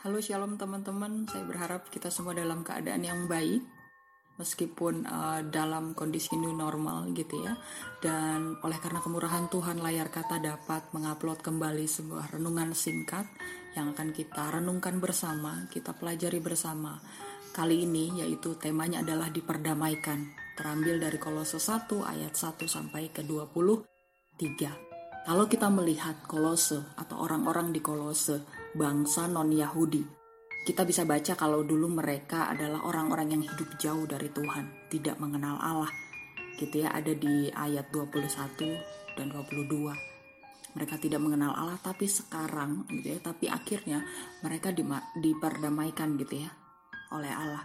Halo Shalom teman-teman, saya berharap kita semua dalam keadaan yang baik meskipun uh, dalam kondisi new normal gitu ya. Dan oleh karena kemurahan Tuhan layar kata dapat mengupload kembali sebuah renungan singkat yang akan kita renungkan bersama, kita pelajari bersama. Kali ini yaitu temanya adalah diperdamaikan, terambil dari Kolose 1 ayat 1 sampai ke 23. Kalau kita melihat Kolose atau orang-orang di Kolose bangsa non-Yahudi. Kita bisa baca kalau dulu mereka adalah orang-orang yang hidup jauh dari Tuhan, tidak mengenal Allah. Gitu ya, ada di ayat 21 dan 22. Mereka tidak mengenal Allah tapi sekarang gitu ya, tapi akhirnya mereka diperdamaikan gitu ya oleh Allah.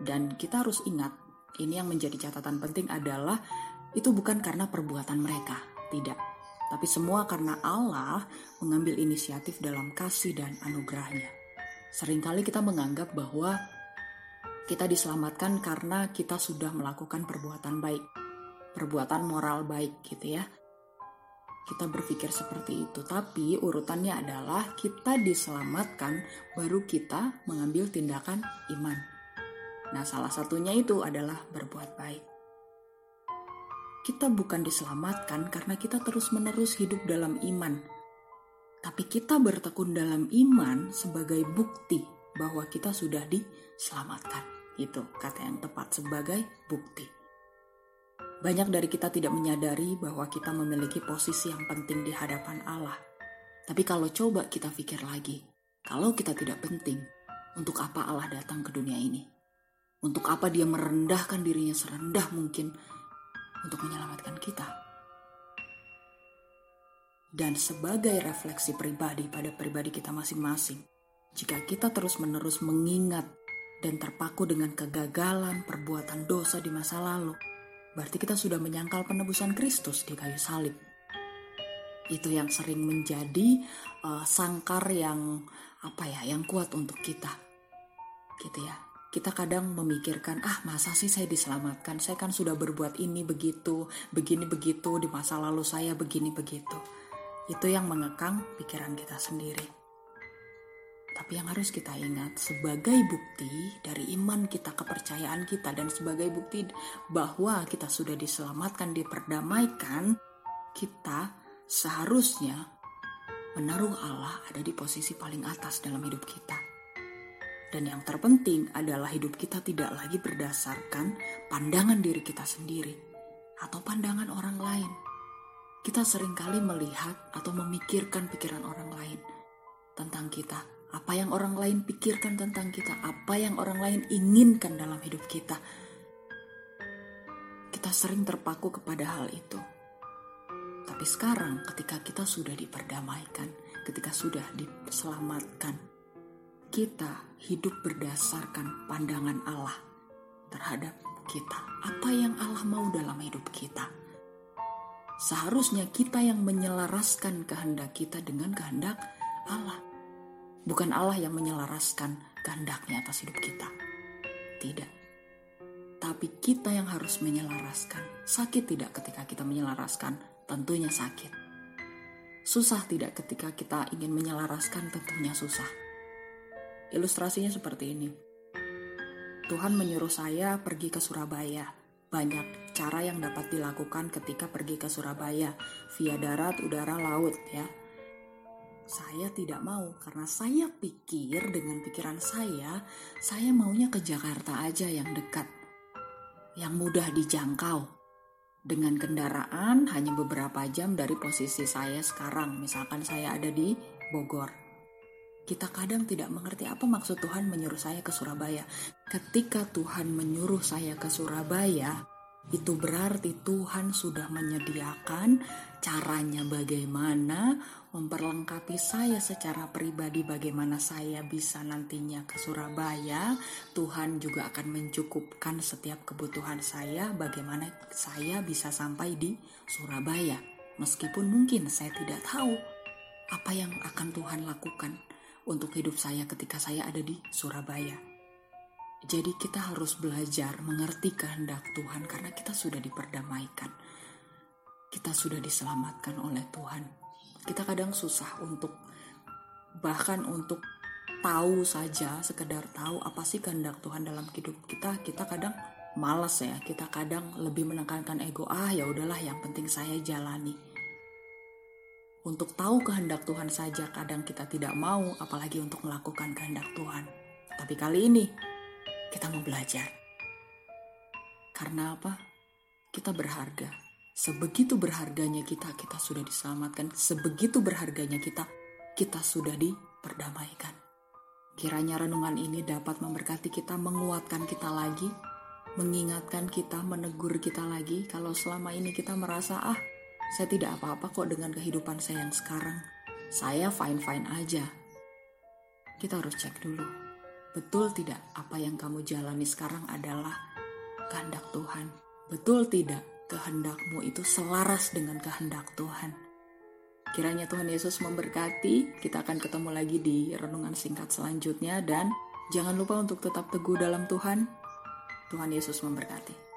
Dan kita harus ingat, ini yang menjadi catatan penting adalah itu bukan karena perbuatan mereka, tidak tapi semua karena Allah mengambil inisiatif dalam kasih dan anugerahnya. Seringkali kita menganggap bahwa kita diselamatkan karena kita sudah melakukan perbuatan baik, perbuatan moral baik gitu ya. Kita berpikir seperti itu, tapi urutannya adalah kita diselamatkan baru kita mengambil tindakan iman. Nah, salah satunya itu adalah berbuat baik kita bukan diselamatkan karena kita terus-menerus hidup dalam iman, tapi kita bertekun dalam iman sebagai bukti bahwa kita sudah diselamatkan. Itu kata yang tepat sebagai bukti. Banyak dari kita tidak menyadari bahwa kita memiliki posisi yang penting di hadapan Allah. Tapi kalau coba kita pikir lagi, kalau kita tidak penting, untuk apa Allah datang ke dunia ini? Untuk apa dia merendahkan dirinya serendah mungkin untuk menyelamatkan kita. Dan sebagai refleksi pribadi pada pribadi kita masing-masing, jika kita terus-menerus mengingat dan terpaku dengan kegagalan perbuatan dosa di masa lalu, berarti kita sudah menyangkal penebusan Kristus di kayu salib. Itu yang sering menjadi uh, sangkar yang apa ya, yang kuat untuk kita. Gitu ya kita kadang memikirkan, ah masa sih saya diselamatkan, saya kan sudah berbuat ini begitu, begini begitu, di masa lalu saya begini begitu. Itu yang mengekang pikiran kita sendiri. Tapi yang harus kita ingat, sebagai bukti dari iman kita, kepercayaan kita, dan sebagai bukti bahwa kita sudah diselamatkan, diperdamaikan, kita seharusnya menaruh Allah ada di posisi paling atas dalam hidup kita dan yang terpenting adalah hidup kita tidak lagi berdasarkan pandangan diri kita sendiri atau pandangan orang lain. Kita sering kali melihat atau memikirkan pikiran orang lain tentang kita. Apa yang orang lain pikirkan tentang kita, apa yang orang lain inginkan dalam hidup kita. Kita sering terpaku kepada hal itu. Tapi sekarang ketika kita sudah diperdamaikan, ketika sudah diselamatkan, kita hidup berdasarkan pandangan Allah terhadap kita. Apa yang Allah mau dalam hidup kita. Seharusnya kita yang menyelaraskan kehendak kita dengan kehendak Allah. Bukan Allah yang menyelaraskan kehendaknya atas hidup kita. Tidak. Tapi kita yang harus menyelaraskan. Sakit tidak ketika kita menyelaraskan? Tentunya sakit. Susah tidak ketika kita ingin menyelaraskan? Tentunya susah Ilustrasinya seperti ini. Tuhan menyuruh saya pergi ke Surabaya. Banyak cara yang dapat dilakukan ketika pergi ke Surabaya via darat, udara, laut ya. Saya tidak mau karena saya pikir dengan pikiran saya, saya maunya ke Jakarta aja yang dekat. Yang mudah dijangkau. Dengan kendaraan hanya beberapa jam dari posisi saya sekarang. Misalkan saya ada di Bogor kita kadang tidak mengerti apa maksud Tuhan menyuruh saya ke Surabaya. Ketika Tuhan menyuruh saya ke Surabaya, itu berarti Tuhan sudah menyediakan caranya bagaimana memperlengkapi saya secara pribadi bagaimana saya bisa nantinya ke Surabaya. Tuhan juga akan mencukupkan setiap kebutuhan saya bagaimana saya bisa sampai di Surabaya. Meskipun mungkin saya tidak tahu apa yang akan Tuhan lakukan untuk hidup saya ketika saya ada di Surabaya. Jadi kita harus belajar mengerti kehendak Tuhan karena kita sudah diperdamaikan. Kita sudah diselamatkan oleh Tuhan. Kita kadang susah untuk bahkan untuk tahu saja, sekedar tahu apa sih kehendak Tuhan dalam hidup kita, kita kadang malas ya. Kita kadang lebih menekankan ego, ah ya udahlah yang penting saya jalani. Untuk tahu kehendak Tuhan saja kadang kita tidak mau, apalagi untuk melakukan kehendak Tuhan. Tapi kali ini kita mau belajar. Karena apa? Kita berharga. Sebegitu berharganya kita, kita sudah diselamatkan. Sebegitu berharganya kita, kita sudah diperdamaikan. Kiranya renungan ini dapat memberkati kita, menguatkan kita lagi, mengingatkan kita, menegur kita lagi. Kalau selama ini kita merasa, ah saya tidak apa-apa kok dengan kehidupan saya yang sekarang. Saya fine-fine aja. Kita harus cek dulu. Betul tidak apa yang kamu jalani sekarang adalah kehendak Tuhan? Betul tidak kehendakmu itu selaras dengan kehendak Tuhan? Kiranya Tuhan Yesus memberkati. Kita akan ketemu lagi di renungan singkat selanjutnya dan jangan lupa untuk tetap teguh dalam Tuhan. Tuhan Yesus memberkati.